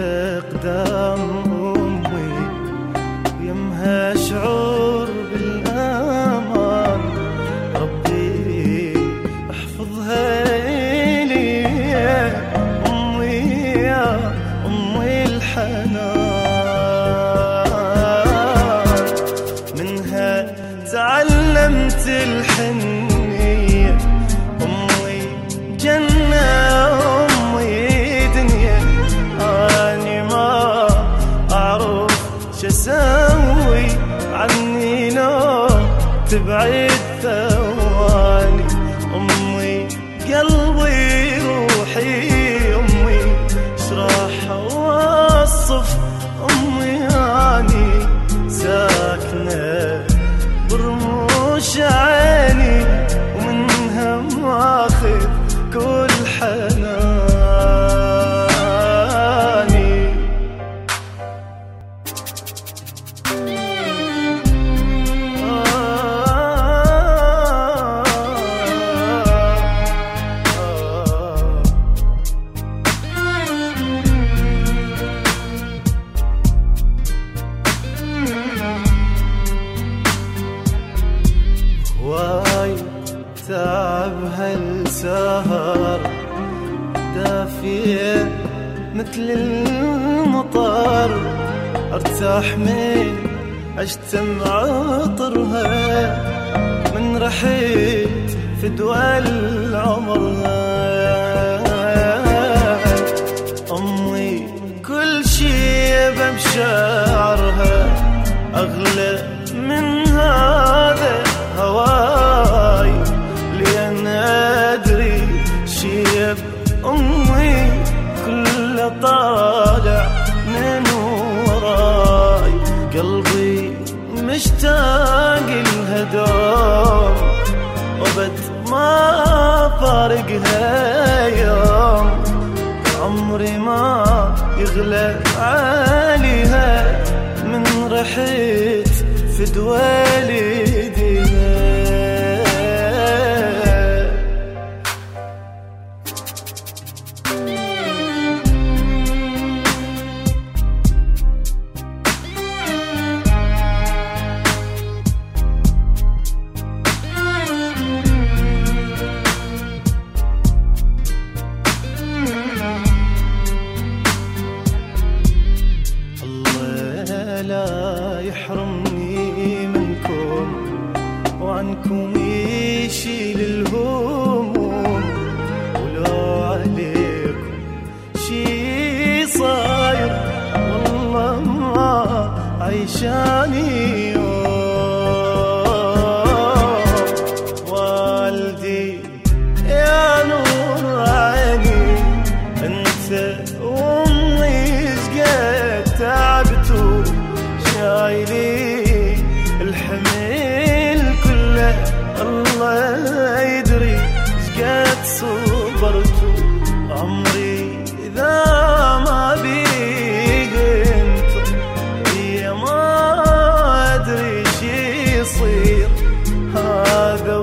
اقدام أمي يمها شعور بالأمان. ربي احفظها لي أمي يا أمي الحنان. تبعد ثواني تعب هالسهر دافية مثل المطر أرتاح من اشتم عطرها من رحيت في دول عمرها. أمي كل شي بمشاعرها أغلى أمي كله طالع من وراي. قلبي مشتاق لها دوم وبد ما فارقها يوم. عمري ما يغلى عليها من رحت في والديها عنكم يشيل الهموم ولو عليكم شي صاير. والله ما عيشاني يوم. والدي يا نور عيني أنت شقد تعبتوا؟ عمري إذا ما بيك انت يا ما أدري شي يصير. هذا